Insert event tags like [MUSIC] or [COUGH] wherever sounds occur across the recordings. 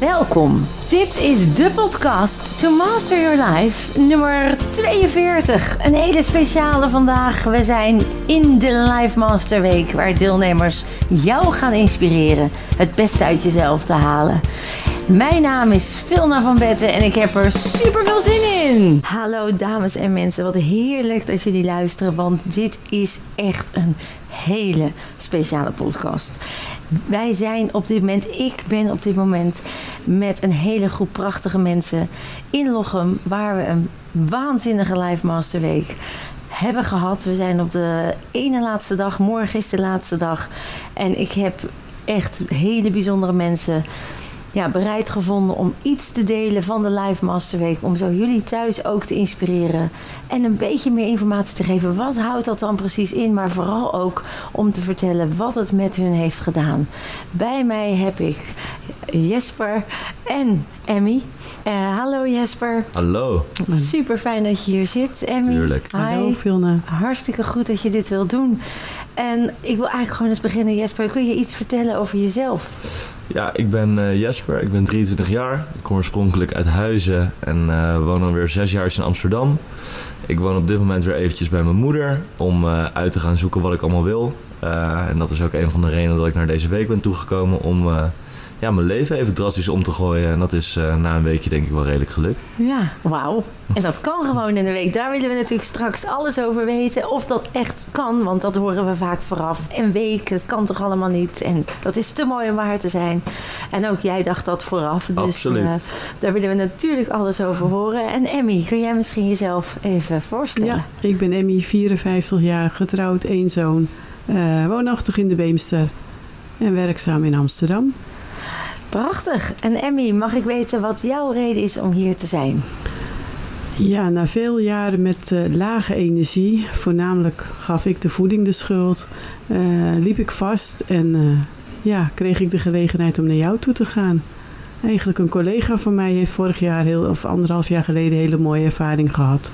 Welkom. Dit is de podcast To Master Your Life, nummer 42. Een hele speciale vandaag. We zijn in de Life Master Week, waar deelnemers jou gaan inspireren het beste uit jezelf te halen. Mijn naam is Vilna van Betten en ik heb er super veel zin in. Hallo dames en mensen, wat heerlijk dat jullie luisteren, want dit is echt een hele speciale podcast. Wij zijn op dit moment, ik ben op dit moment met een hele groep prachtige mensen in Lochem, waar we een waanzinnige Live Master Week hebben gehad. We zijn op de ene laatste dag, morgen is de laatste dag. En ik heb echt hele bijzondere mensen ja, bereid gevonden om iets te delen van de Live Master Week. Om zo jullie thuis ook te inspireren. En een beetje meer informatie te geven. Wat houdt dat dan precies in? Maar vooral ook om te vertellen wat het met hun heeft gedaan. Bij mij heb ik Jesper en Emmy. Uh, hallo Jesper. Hallo. Super fijn dat je hier zit, Emmy. Tuurlijk. Hi. Hallo Vilna. Hartstikke goed dat je dit wil doen. En ik wil eigenlijk gewoon eens beginnen, Jesper. Kun je iets vertellen over jezelf? Ja, ik ben uh, Jesper, ik ben 23 jaar. Ik kom oorspronkelijk uit Huizen en uh, woon alweer zes jaar in Amsterdam. Ik woon op dit moment weer eventjes bij mijn moeder om uh, uit te gaan zoeken wat ik allemaal wil. en dat is ook een van de redenen dat ik naar deze week ben toegekomen om ja, mijn leven even drastisch om te gooien. En dat is uh, na een weekje denk ik wel redelijk gelukt. Ja, wauw. En dat kan gewoon in een week. Daar willen we natuurlijk straks alles over weten. Of dat echt kan, want dat horen we vaak vooraf. Een week, het kan toch allemaal niet. En dat is te mooi om waar te zijn. En ook jij dacht dat vooraf. Dus Absoluut. Uh, daar willen we natuurlijk alles over horen. En Emmy, kun jij misschien jezelf even voorstellen? Ja, ik ben Emmy, 54 jaar, getrouwd, één zoon. Uh, woonachtig in de Beemster en werkzaam in Amsterdam. Prachtig. En Emmy, mag ik weten wat jouw reden is om hier te zijn? Ja, na veel jaren met uh, lage energie, voornamelijk gaf ik de voeding de schuld, uh, liep ik vast en uh, ja, kreeg ik de gelegenheid om naar jou toe te gaan. Eigenlijk een collega van mij heeft vorig jaar, heel, of anderhalf jaar geleden, een hele mooie ervaring gehad.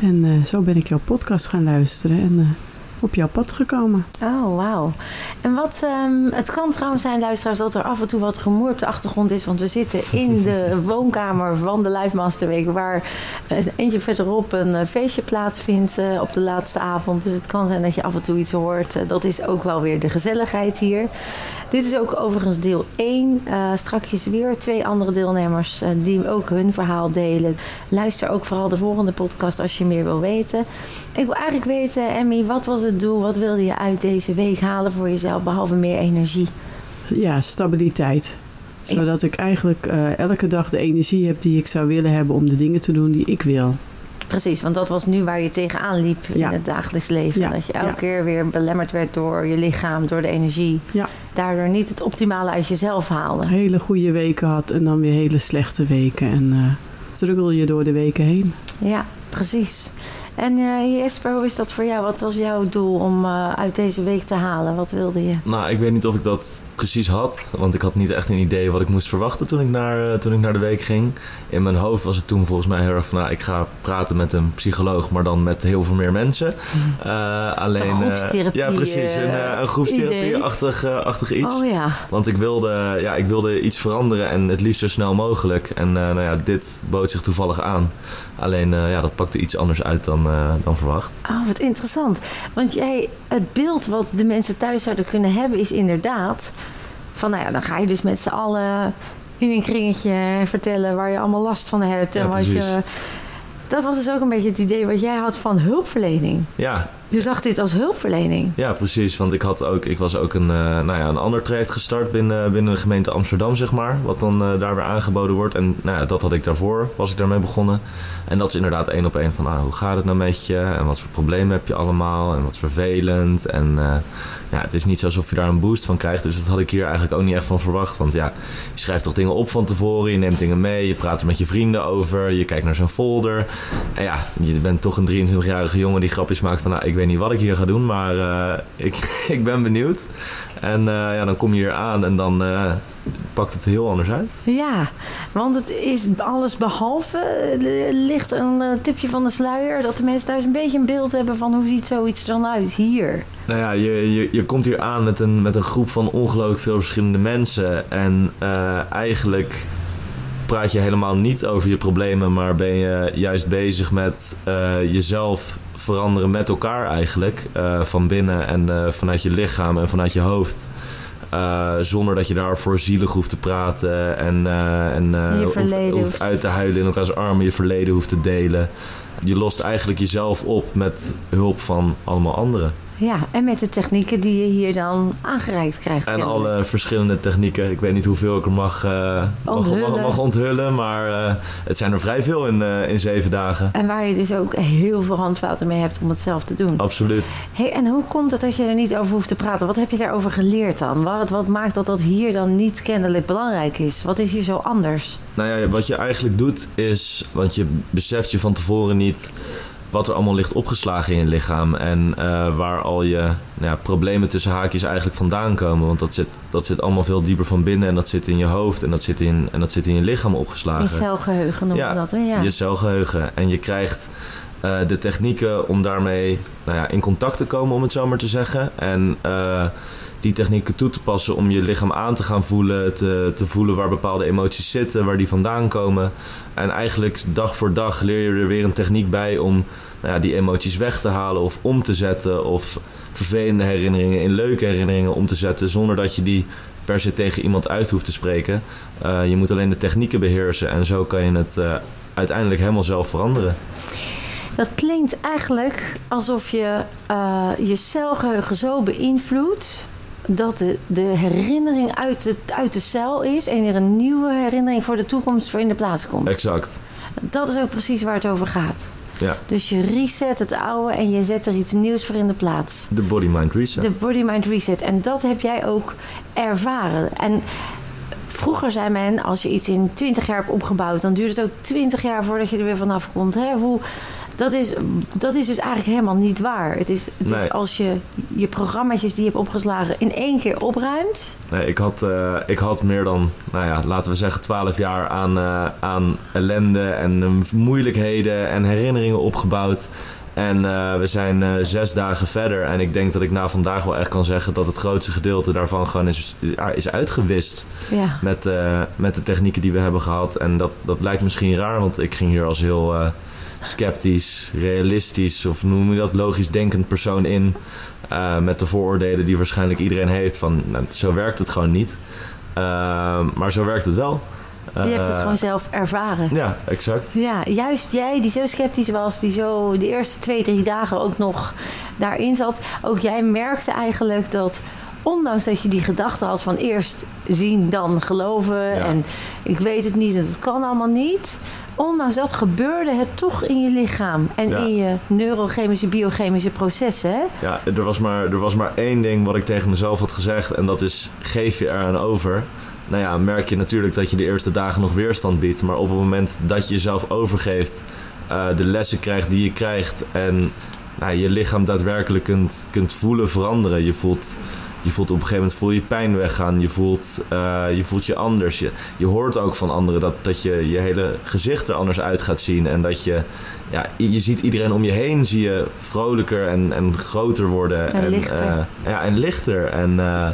En zo ben ik jouw podcast gaan luisteren en op jouw pad gekomen. Oh, wauw. En wat, um, het kan trouwens zijn, luisteraars, dat er af en toe wat rumoer op de achtergrond is. Want we zitten in de [LAUGHS] woonkamer van de Live Master Week, waar uh, eentje verderop een uh, feestje plaatsvindt uh, op de laatste avond. Dus het kan zijn dat je af en toe iets hoort. dat is ook wel weer de gezelligheid hier. Dit is ook overigens deel 1. strakjes weer twee andere deelnemers die ook hun verhaal delen. Luister ook vooral de volgende podcast als je meer wil weten. Ik wil eigenlijk weten, Emmy, wat was het doel? Wat wilde je uit deze week halen voor jezelf, behalve meer energie? Ja, stabiliteit. Zodat ik eigenlijk uh, elke dag de energie heb die ik zou willen hebben om de dingen te doen die ik wil. Precies, want dat was nu waar je tegenaan liep ja. in het dagelijks leven. Ja. Dat je elke Ja. keer weer belemmerd werd door je lichaam, door de energie. Ja. Daardoor niet het optimale uit jezelf haalde. Hele goede weken had en dan weer hele slechte weken. En uh, je door de weken heen. Ja, precies. En uh, Jesper, hoe is dat voor jou? Wat was jouw doel om uh, uit deze week te halen? Wat wilde je? Nou, ik weet niet of ik dat precies had. Want ik had niet echt een idee wat ik moest verwachten toen ik naar, uh, toen ik naar de week ging. In mijn hoofd was het toen volgens mij heel erg van... Nou, ik ga praten met een psycholoog, maar dan met heel veel meer mensen. alleen, Een groepstherapie. ja, precies. Een, een groepstherapie-achtig achtig iets. Oh ja. Want ik wilde, ja, ik wilde iets veranderen en het liefst zo snel mogelijk. En nou ja, dit bood zich toevallig aan. Alleen, ja, dat pakte iets anders uit dan uh, dan verwacht. Oh, wat interessant. Want jij, het beeld wat de mensen thuis zouden kunnen hebben is inderdaad... van nou ja, dan ga je dus met z'n allen in een kringetje vertellen... waar je allemaal last van hebt. Ja, en wat je, dat was dus ook een beetje het idee wat jij had van hulpverlening. Ja. Je zag dit als hulpverlening. Ja, precies. Want ik, had ook, ik was ook een, uh, nou ja, een ander traject gestart binnen, binnen de gemeente Amsterdam, zeg maar. Wat dan uh, daar weer aangeboden wordt. En nou ja, dat had ik daarvoor, was ik daarmee begonnen. En dat is inderdaad één op één van, ah, hoe gaat het nou met je? En wat voor problemen heb je allemaal? En wat vervelend? En uh, ja, het is niet alsof je daar een boost van krijgt. Dus dat had ik hier eigenlijk ook niet echt van verwacht. Want ja, je schrijft toch dingen op van tevoren. Je neemt dingen mee. Je praat er met je vrienden over. Je kijkt naar zo'n folder. En ja, je bent toch een 23-jarige jongen die grapjes maakt van... Nou, ik weet niet wat ik hier ga doen, maar eh, ik, [LAUGHS] ik ben benieuwd. En uh, ja, dan kom je hier aan en dan uh, pakt het heel anders uit. Ja, want het is alles behalve... ligt een tipje van de sluier... dat de mensen thuis een beetje een beeld hebben van... hoe ziet zoiets dan uit hier? Nou ja, je, je, je komt hier aan met een, met een groep van ongelooflijk veel verschillende mensen. En eigenlijk praat je helemaal niet over je problemen, maar ben je juist bezig met uh, jezelf veranderen met elkaar eigenlijk. Uh, van binnen en uh, vanuit je lichaam en vanuit je hoofd. zonder dat je daarvoor zielig hoeft te praten en, en hoeft, hoeft uit te huilen in elkaars armen, je verleden hoeft te delen. Je lost eigenlijk jezelf op met hulp van allemaal anderen. Ja, en met de technieken die je hier dan aangereikt krijgt. En alle verschillende technieken. Ik weet niet hoeveel ik er mag, uh, onthullen. Mag, mag, onthullen, maar uh, het zijn er vrij veel in, uh, in zeven dagen. En waar je dus ook heel veel handvaten mee hebt om het zelf te doen. Absoluut. Hey, en hoe komt het dat je er niet over hoeft te praten? Wat heb je daarover geleerd dan? Wat, wat maakt dat dat hier dan niet kennelijk belangrijk is? Wat is hier zo anders? Nou ja, wat je eigenlijk doet is, want je beseft je van tevoren niet wat er allemaal ligt opgeslagen in je lichaam. En uh, waar al je nou ja, problemen tussen haakjes eigenlijk vandaan komen. Want dat zit, dat zit allemaal veel dieper van binnen. En dat zit in je hoofd en dat zit in, en dat zit in je lichaam opgeslagen. Je celgeheugen noemen ja, dat, hè? Ja, je celgeheugen. En je krijgt uh, de technieken om daarmee nou ja, in contact te komen, om het zo maar te zeggen. En... Uh, die technieken toe te passen om je lichaam aan te gaan voelen, te, te voelen waar bepaalde emoties zitten, waar die vandaan komen. En eigenlijk dag voor dag leer je er weer een techniek bij om nou ja, die emoties weg te halen of om te zetten. Of vervelende herinneringen in leuke herinneringen om te zetten zonder dat je die per se tegen iemand uit hoeft te spreken. Uh, je moet alleen de technieken beheersen en zo kan je het uh, uiteindelijk helemaal zelf veranderen. Dat klinkt eigenlijk alsof je uh, je celgeheugen zo beïnvloedt dat de, de herinnering uit de, uit de cel is en er een nieuwe herinnering voor de toekomst voor in de plaats komt. Exact. Dat is ook precies waar het over gaat. Ja. Dus je reset het oude en je zet er iets nieuws voor in de plaats. De body-mind reset. De body-mind reset. En dat heb jij ook ervaren. En vroeger zei men, als je iets in 20 jaar hebt opgebouwd, dan duurt het ook 20 jaar voordat je er weer vanaf komt. Hè? Hoe, dat is, dat is dus eigenlijk helemaal niet waar. Het is, het nee. is als je je programma's die je hebt opgeslagen in één keer opruimt. Nee, ik had, uh, ik had meer dan, nou ja, laten we zeggen, twaalf jaar aan, uh, aan ellende en moeilijkheden en herinneringen opgebouwd. En uh, we zijn zes dagen verder. En ik denk dat ik na vandaag wel echt kan zeggen dat het grootste gedeelte daarvan gewoon is, is uitgewist. Ja. Met, met de technieken die we hebben gehad. En dat, dat lijkt misschien raar, want ik ging hier als heel sceptisch, realistisch of noem je dat, logisch denkend persoon in. Uh, met de vooroordelen die waarschijnlijk iedereen heeft van nou, zo werkt het gewoon niet. Uh, maar zo werkt het wel. Je hebt het gewoon zelf ervaren. Ja, exact. Ja, juist jij die zo sceptisch was, die zo de eerste twee, drie dagen ook nog daarin zat. Ook jij merkte eigenlijk dat ondanks dat je die gedachte had van eerst zien, dan geloven. Ja. En ik weet het niet en het kan allemaal niet ondanks dat gebeurde het toch in je lichaam en ja. in je neurochemische, biochemische processen. Hè? Ja, er was, maar, er was maar één ding wat ik tegen mezelf had gezegd en dat is geef je eraan over. Nou ja, merk je natuurlijk dat je de eerste dagen nog weerstand biedt, maar op het moment dat je jezelf overgeeft, uh, de lessen krijgt die je krijgt en nou, je lichaam daadwerkelijk kunt, kunt voelen veranderen. Je voelt je voelt op een gegeven moment voel je pijn weggaan. Je voelt, uh, je, voelt je anders. Je, je hoort ook van anderen dat, dat je je hele gezicht er anders uit gaat zien. En dat je, ja, je ziet iedereen om je heen, zie je vrolijker en, en groter worden. En, en lichter. Uh, ja, en lichter. En uh,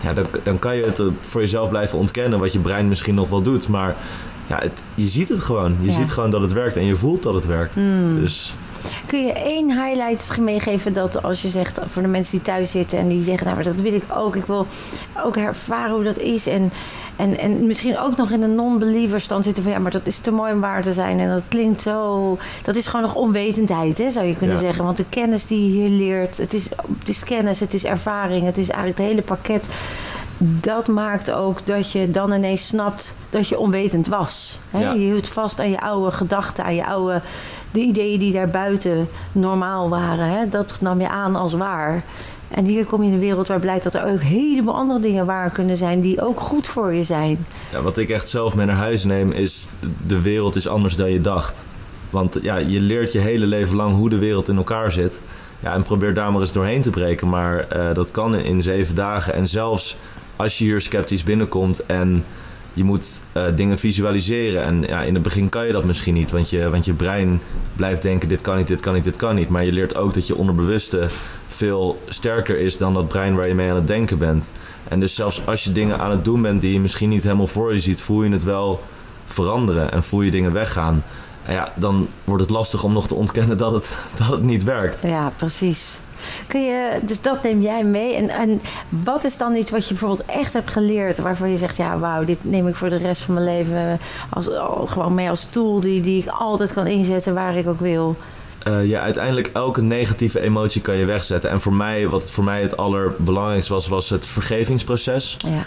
ja, dan, dan kan je het voor jezelf blijven ontkennen, wat je brein misschien nog wel doet. Maar ja, het, je ziet het gewoon. Je ja. ziet gewoon dat het werkt en je voelt dat het werkt. Mm. Dus... Kun je één highlight meegeven dat als je zegt voor de mensen die thuis zitten en die zeggen, nou, maar dat wil ik ook. Ik wil ook ervaren hoe dat is. En, en, en misschien ook nog in een non-believer stand zitten van ja, maar dat is te mooi om waar te zijn. En dat klinkt zo. Dat is gewoon nog onwetendheid, hè, zou je kunnen ja. zeggen. Want de kennis die je hier leert, het is, het is kennis, het is ervaring, het is eigenlijk het hele pakket dat maakt ook dat je dan ineens snapt dat je onwetend was. Hè? Ja. Je hield vast aan je oude gedachten, aan je oude de ideeën die daar buiten normaal waren. Hè? Dat nam je aan als waar. En hier kom je in een wereld waar blijkt dat er ook heleboel andere dingen waar kunnen zijn die ook goed voor je zijn. Ja, wat ik echt zelf mee naar huis neem is, de wereld is anders dan je dacht. Want ja, je leert je hele leven lang hoe de wereld in elkaar zit. Ja, en probeer daar maar eens doorheen te breken. Maar eh, dat kan in zeven dagen. En zelfs als je hier sceptisch binnenkomt en je moet eh, dingen visualiseren. En ja, in het begin kan je dat misschien niet, want je, want je brein blijft denken: dit kan niet, dit kan niet, dit kan niet. Maar je leert ook dat je onderbewuste veel sterker is dan dat brein waar je mee aan het denken bent. En dus zelfs als je dingen aan het doen bent die je misschien niet helemaal voor je ziet, voel je het wel veranderen en voel je dingen weggaan. En ja, dan wordt het lastig om nog te ontkennen dat het, [LAUGHS] dat het niet werkt. Ja, precies. Kun je, dus dat neem jij mee. En, en wat is dan iets wat je bijvoorbeeld echt hebt geleerd, waarvan je zegt, ja, wauw, dit neem ik voor de rest van mijn leven als, gewoon mee als tool die, die ik altijd kan inzetten waar ik ook wil? Uh, ja, uiteindelijk elke negatieve emotie kan je wegzetten. En voor mij, wat voor mij het allerbelangrijkste was, was het vergevingsproces. Ja.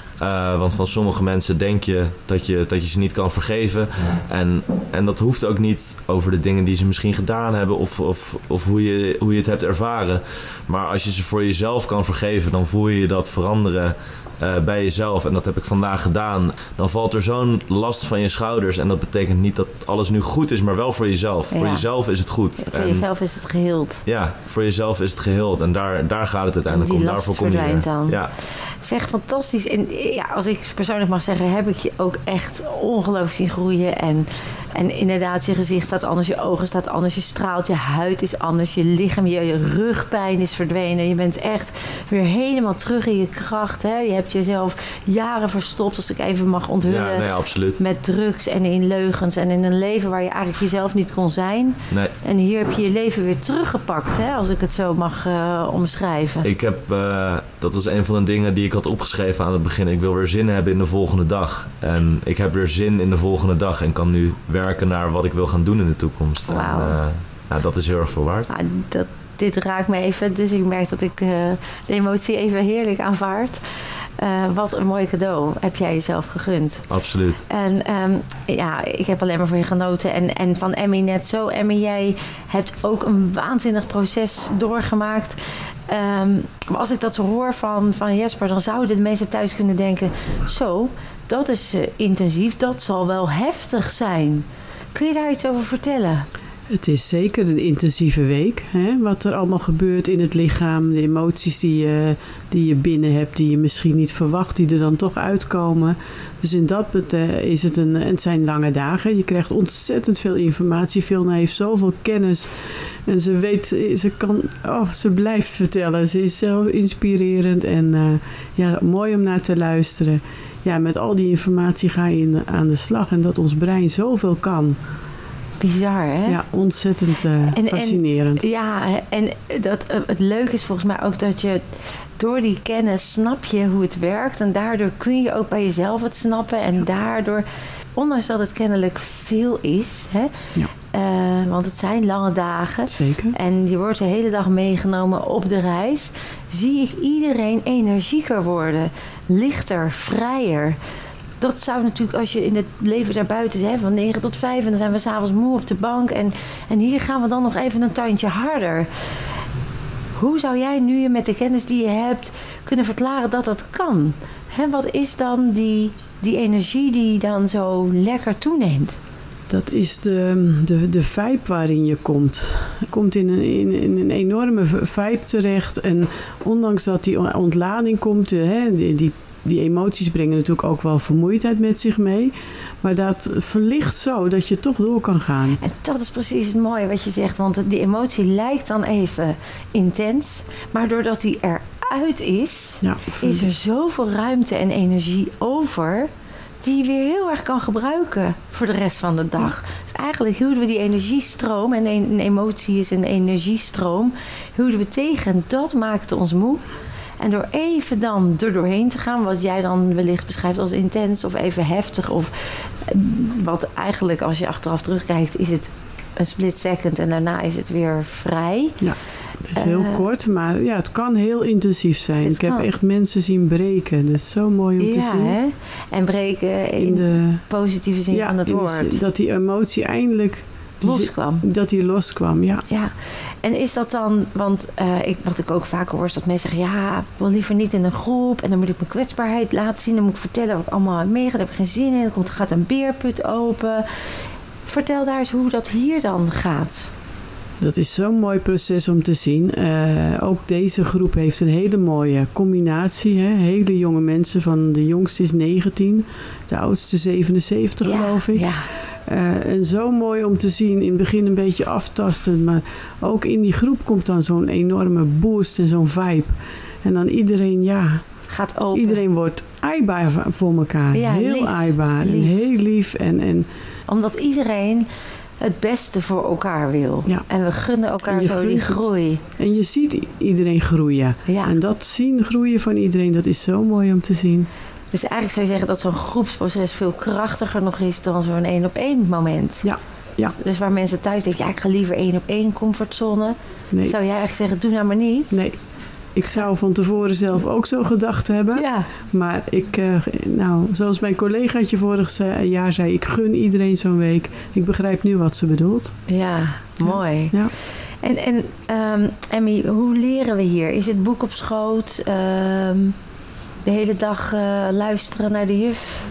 Uh, want van sommige mensen denk je dat je, dat je ze niet kan vergeven. En, en dat hoeft ook niet over de dingen die ze misschien gedaan hebben of, of, of hoe, je, hoe je het hebt ervaren. Maar als je ze voor jezelf kan vergeven, dan voel je je dat veranderen uh, bij jezelf. En dat heb ik vandaag gedaan. Dan valt er zo'n last van je schouders. En dat betekent niet dat alles nu goed is, maar wel voor jezelf. Ja. Voor jezelf is het goed. Ja, voor en, jezelf is het geheeld. Ja, voor jezelf is het geheeld. En daar, daar gaat het uiteindelijk om. Daarvoor kom je dan. Ja. Zeg, fantastisch. En ja, als ik persoonlijk mag zeggen, heb ik je ook echt ongelooflijk zien groeien. En, en inderdaad, je gezicht staat anders, je ogen staat anders, je straalt, je huid is anders, je lichaam, je, je rugpijn is verdwenen. Je bent echt weer helemaal terug in je kracht. Hè? Je hebt jezelf jaren verstopt, als ik even mag onthullen. Ja, nee, absoluut. Met drugs en in leugens en in een leven waar je eigenlijk jezelf niet kon zijn. Nee. En hier heb je je leven weer teruggepakt, hè? als ik het zo mag uh, omschrijven. Ik heb, uh, dat was een van de dingen die ik had opgeschreven aan het begin. Ik wil weer zin hebben in de volgende dag. En ik heb weer zin in de volgende dag en kan nu werken naar wat ik wil gaan doen in de toekomst. Wow. En, uh, nou, dat is heel erg veel waard. Nou, dat, dit raakt me even, dus ik merk dat ik uh, de emotie even heerlijk aanvaard. Uh, wat een mooi cadeau heb jij jezelf gegund. Absoluut. En um, ja, ik heb alleen maar van je genoten. En, en van Emmy net zo. Emmy, jij hebt ook een waanzinnig proces doorgemaakt. Um, maar als ik dat zo hoor van, van Jesper, dan zouden de mensen thuis kunnen denken: zo, dat is uh, intensief, dat zal wel heftig zijn. Kun je daar iets over vertellen? Het is zeker een intensieve week. Hè? Wat er allemaal gebeurt in het lichaam. De emoties die je, die je binnen hebt. Die je misschien niet verwacht. Die er dan toch uitkomen. Dus in dat is het een... Het zijn lange dagen. Je krijgt ontzettend veel informatie. Vilna heeft zoveel kennis. En ze weet... Ze kan... Oh, ze blijft vertellen. Ze is zo inspirerend. En uh, ja, mooi om naar te luisteren. Ja, met al die informatie ga je in, aan de slag. En dat ons brein zoveel kan. Bizar, hè? Ja, ontzettend uh, en, fascinerend. En, ja, en dat, het leuke is volgens mij ook dat je door die kennis snap je hoe het werkt. En daardoor kun je ook bij jezelf het snappen. En daardoor, ondanks dat het kennelijk veel is, hè, ja. Uh, want het zijn lange dagen. Zeker. En je wordt de hele dag meegenomen op de reis. Zie ik iedereen energieker worden. Lichter, vrijer dat zou natuurlijk als je in het leven daarbuiten hè, van 9 tot 5 en dan zijn we s'avonds moe op de bank en, en hier gaan we dan nog even een tandje harder. Hoe zou jij nu je met de kennis die je hebt kunnen verklaren dat dat kan? Hè, wat is dan die, die energie die dan zo lekker toeneemt? Dat is de, de, de vibe waarin je komt. Je komt in een, in, in een enorme vibe terecht. En ondanks dat die ontlading komt, hè, die, die die emoties brengen natuurlijk ook wel vermoeidheid met zich mee. Maar dat verlicht zo dat je toch door kan gaan. En dat is precies het mooie wat je zegt. Want die emotie lijkt dan even intens. Maar doordat die eruit is, ja, is er zoveel ruimte en energie over. Die je weer heel erg kan gebruiken voor de rest van de dag. Dus eigenlijk hielden we die energiestroom. En een emotie is een energiestroom. Hielden we tegen. En dat maakte ons moe. En door even dan er doorheen te gaan, wat jij dan wellicht beschrijft als intens of even heftig, of wat eigenlijk als je achteraf terugkijkt, is het een split second en daarna is het weer vrij. Ja. Het is heel uh, kort, maar ja, het kan heel intensief zijn. Ik kan. heb echt mensen zien breken. Dat is zo mooi om ja, te zien. Hè? En breken in, in de positieve zin ja, van het woord. De, dat die emotie eindelijk loskwam. Dat hij loskwam, ja. Ja, en is dat dan, want uh, ik, wat ik ook vaker hoor, is dat mensen zeggen: ja, ik wil liever niet in een groep en dan moet ik mijn kwetsbaarheid laten zien. Dan moet ik vertellen wat ik allemaal heb meegemaakt. Daar heb ik geen zin in. Dan komt, gaat een beerput open. Vertel daar eens hoe dat hier dan gaat. Dat is zo'n mooi proces om te zien. Uh, ook deze groep heeft een hele mooie combinatie. Hè? Hele jonge mensen, van de jongste is 19, de oudste 77 Ja, geloof ik. Ja. Eh, en zo mooi om te zien. In het begin een beetje aftastend, maar ook in die groep komt dan zo'n enorme boost en zo'n vibe. En dan iedereen, ja, Gaat open. iedereen wordt aaibaar voor elkaar. Ja, heel lief. aaibaar en heel lief. En, en Omdat iedereen het beste voor elkaar wil. Ja. En we gunnen elkaar zo die groei. En je ziet iedereen groeien. Ja. En dat zien groeien van iedereen, dat is zo mooi om te zien. Dus eigenlijk zou je zeggen dat zo'n groepsproces veel krachtiger nog is dan zo'n één op één moment. Ja, ja. Dus waar mensen thuis denken, ja, ik ga liever één op één comfortzone. Nee, Zou jij eigenlijk zeggen, doe nou maar niet? nee. Ik zou van tevoren zelf ook zo gedacht hebben. Ja. Maar ik, eh, nou, zoals mijn collegaatje vorig jaar zei, ik gun iedereen zo'n week. Ik begrijp nu wat ze bedoelt. Ja, mooi. Ja. En, en ehm, Emmy, hoe leren we hier? Is het boek op schoot? Ehm, de hele dag eh, luisteren naar de juf?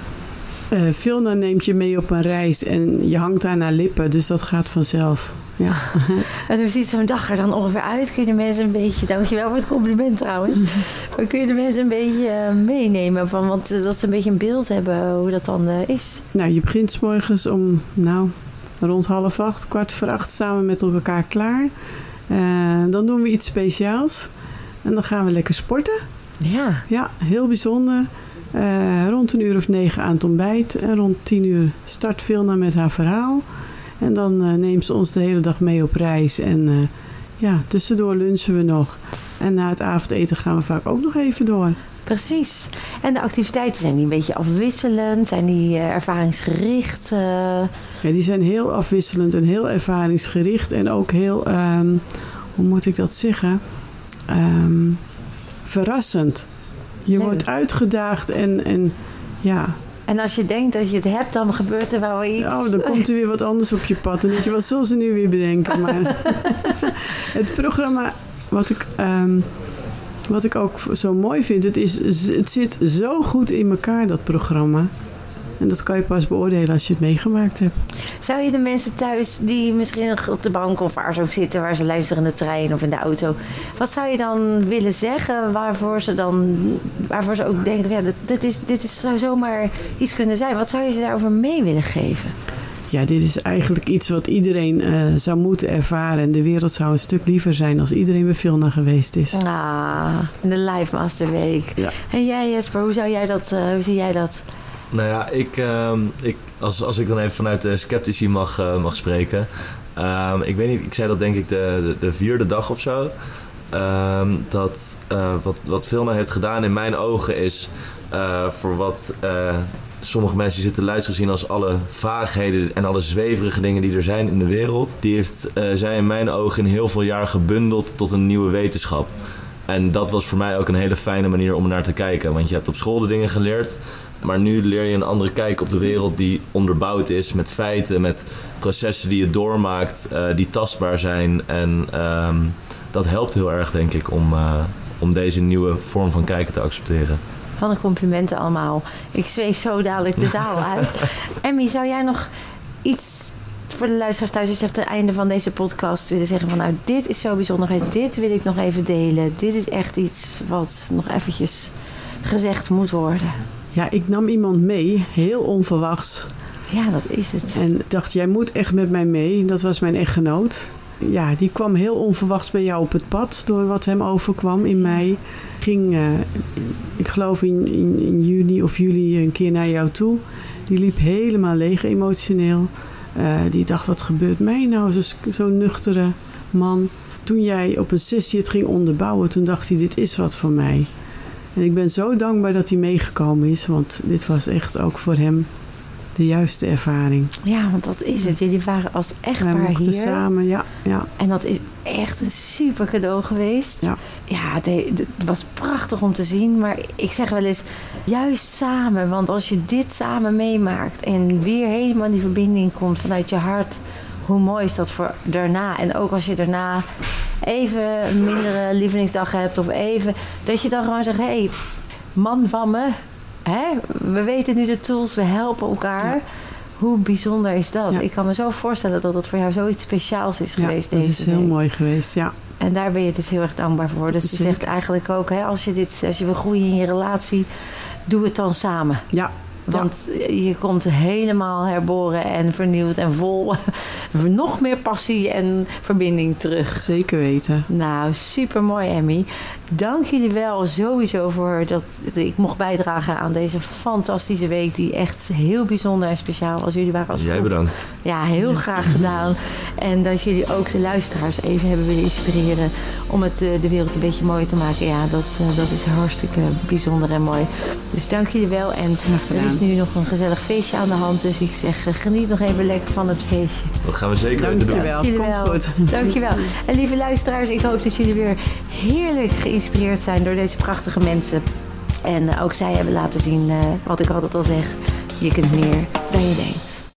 Vilna neemt je mee op een reis en je hangt daar naar lippen, dus dat gaat vanzelf. Ja. [LAUGHS] En hoe ziet zo'n dag er dan ongeveer uit? Kun je de mensen een beetje, dankjewel voor het compliment trouwens. [LAUGHS] Maar kun je de mensen een beetje eh, meenemen? Van, want dat ze een beetje een beeld hebben hoe dat dan is. Nou, je begint 's morgens om, nou, rond half acht, kwart voor acht staan we met elkaar klaar. Dan doen we iets speciaals en dan gaan we lekker sporten. Ja, Ja, heel bijzonder. Eh, rond een uur of negen aan het ontbijt. En rond tien uur start Vilna met haar verhaal. En dan eh, neemt ze ons de hele dag mee op reis. En eh, ja, tussendoor lunchen we nog. En na het avondeten gaan we vaak ook nog even door. precies. En de activiteiten zijn die een beetje afwisselend? Zijn die ervaringsgericht? Ja, die zijn heel afwisselend en heel ervaringsgericht. En ook heel, ehm, hoe moet ik dat zeggen? Ehm, verrassend. Je Leuk. wordt uitgedaagd en, en ja, en als je denkt dat je het hebt, dan gebeurt er wel iets. Oh, dan komt er weer wat anders op je pad. En denk je, wat zal ze nu weer bedenken? Maar [LAUGHS] het programma, wat ik, ehm, wat ik ook zo mooi vind, het, is, het zit zo goed in elkaar, dat programma. En dat kan je pas beoordelen als je het meegemaakt hebt. Zou je de mensen thuis die misschien nog op de bank of waar ze ook zitten, waar ze luisteren in de trein of in de auto, wat zou je dan willen zeggen waarvoor ze dan, waarvoor ze ook denken, ja, dit, dit, is, dit is, zou zomaar iets kunnen zijn. Wat zou je ze daarover mee willen geven? Ja, dit is eigenlijk iets wat iedereen eh, zou moeten ervaren. En de wereld zou een stuk liever zijn als iedereen bij Vilna geweest is. Ah, de Live Master Week. Ja. En jij Jesper, hoe, zou jij dat, eh, hoe zie jij dat? Nou ja, ik, ehm, ik, als, als ik dan even vanuit de sceptici mag, eh, mag spreken. Ehm, ik weet niet, ik zei dat denk ik de, de, de vierde dag of zo. Ehm, dat eh, wat, wat Vilna heeft gedaan in mijn ogen is eh, voor wat sommige mensen zitten luisteren zien als alle vaagheden en alle zweverige dingen die er zijn in de wereld. Die heeft zij in mijn ogen in heel veel jaar gebundeld tot een nieuwe wetenschap. En dat was voor mij ook een hele fijne manier om naar te kijken. Want je hebt op school de dingen geleerd. Maar nu leer je een andere kijk op de wereld die onderbouwd is met feiten, met processen die je doormaakt, eh, die tastbaar zijn. En ehm, dat helpt heel erg, denk ik, om, eh, om deze nieuwe vorm van kijken te accepteren. Van de complimenten allemaal. Ik zweef zo dadelijk de [LAUGHS] zaal uit. Emmy, zou jij nog iets voor de luisteraars thuis, als je zegt het einde van deze podcast willen zeggen van nou, dit is zo bijzonder, dit wil ik nog even delen. Dit is echt iets wat nog eventjes gezegd moet worden. Ja, ik nam iemand mee, heel onverwachts. Ja, dat is het. En dacht, jij moet echt met mij mee. Dat was mijn echtgenoot. Ja, die kwam heel onverwachts bij jou op het pad door wat hem overkwam in mei. Ging, eh, ik geloof in, in, in juni of juli een keer naar jou toe. Die liep helemaal leeg emotioneel. Eh, die dacht, wat gebeurt mij nou? Zo- Zo'n nuchtere man. Toen jij op een sessie het ging onderbouwen, toen dacht hij, dit is wat voor mij. En ik ben zo dankbaar dat hij meegekomen is, want dit was echt ook voor hem de juiste ervaring. Ja, want dat is het. Jullie waren als echtpaar mochten hier. samen, ja, ja. En dat is echt een super cadeau geweest. Ja. Ja, het, he- het was prachtig om te zien. Maar ik zeg wel eens, juist samen. Want als je dit samen meemaakt en weer helemaal die verbinding komt vanuit je hart. Hoe mooi is dat voor daarna? En ook als je daarna even een mindere lievelingsdag hebt of even... Dat je dan gewoon zegt, hé, hey, man van me. Hè? We weten nu de tools, we helpen elkaar. Ja. Hoe bijzonder is dat? Ja. Ik kan me zo voorstellen dat dat voor jou zoiets speciaals is Ja, geweest dat deze is heel week. mooi geweest, ja. En daar ben je dus heel erg dankbaar voor. Dus je zegt eigenlijk ook, hè, als, je dit, als je wil groeien in je relatie, doe het dan samen. Ja, Want je komt helemaal herboren en vernieuwd en vol [LAUGHS] nog meer passie en verbinding terug. zeker weten. Nou, super mooi, Emmy. Dank jullie wel sowieso voor dat ik mocht bijdragen aan deze fantastische week, die echt heel bijzonder en speciaal was. Jullie waren als Jij bedankt. Ja, heel graag gedaan. En dat jullie ook de luisteraars even hebben willen inspireren om het, eh, de wereld een beetje mooier te maken. Ja, dat, eh, dat is hartstikke bijzonder en mooi. Dus dank jullie wel. En er is nu nog een gezellig feestje aan de hand. Dus ik zeg, eh, geniet nog even lekker van het feestje. Dat gaan we zeker weten doen. Dankjewel, Dankjewel. komt goed. Dankjewel. En lieve luisteraars, ik hoop dat jullie weer heerlijk geïnspireerd zijn door deze prachtige mensen. En eh, ook zij hebben laten zien, eh, wat ik altijd al zeg, je kunt meer dan je denkt.